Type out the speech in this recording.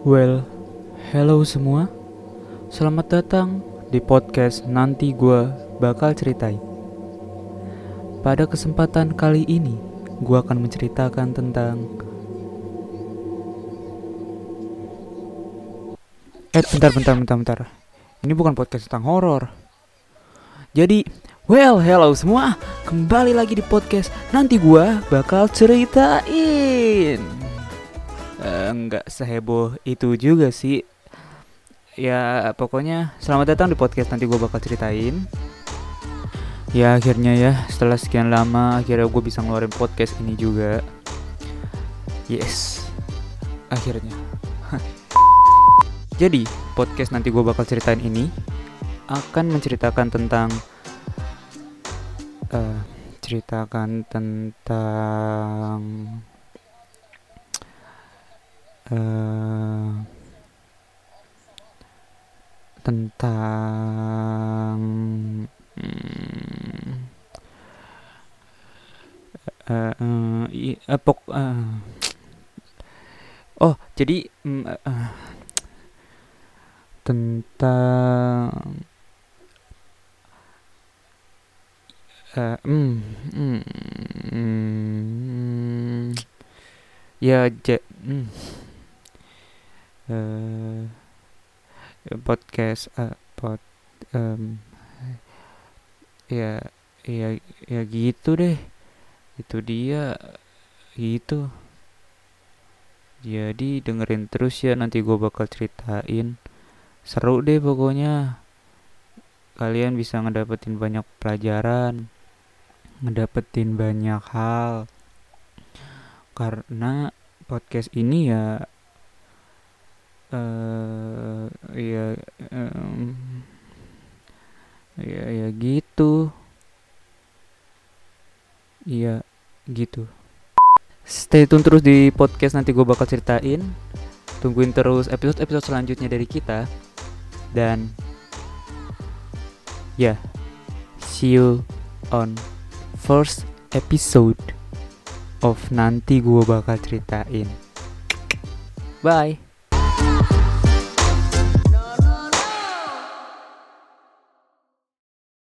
Well, hello semua. Selamat datang di podcast nanti gua bakal ceritain. Pada kesempatan kali ini, gua akan menceritakan tentang Eh, bentar, bentar, bentar, bentar. Ini bukan podcast tentang horor. Jadi, well, hello semua. Kembali lagi di podcast nanti gua bakal ceritain. Nggak seheboh itu juga sih. Ya, pokoknya selamat datang di podcast nanti gua bakal ceritain. Ya akhirnya ya setelah sekian lama akhirnya gue bisa ngeluarin podcast ini juga. Yes, akhirnya. Jadi podcast nanti gue bakal ceritain ini akan menceritakan tentang eh ceritakan tentang eh tentang hmm, i- eh, pok eh. oh jadi eh, eh, tentang eh, mm, mm, mm, ya ja, mm, eh, podcast eh, pod em, ya ya ya gitu deh. Itu dia gitu. Jadi dengerin terus ya nanti gue bakal ceritain. Seru deh pokoknya. Kalian bisa ngedapetin banyak pelajaran ngedapetin banyak hal. Karena podcast ini ya eh ya em, ya gitu. Iya gitu. Stay tune terus di podcast nanti gue bakal ceritain. Tungguin terus episode-episode selanjutnya dari kita. Dan ya see you on first episode of nanti gue bakal ceritain bye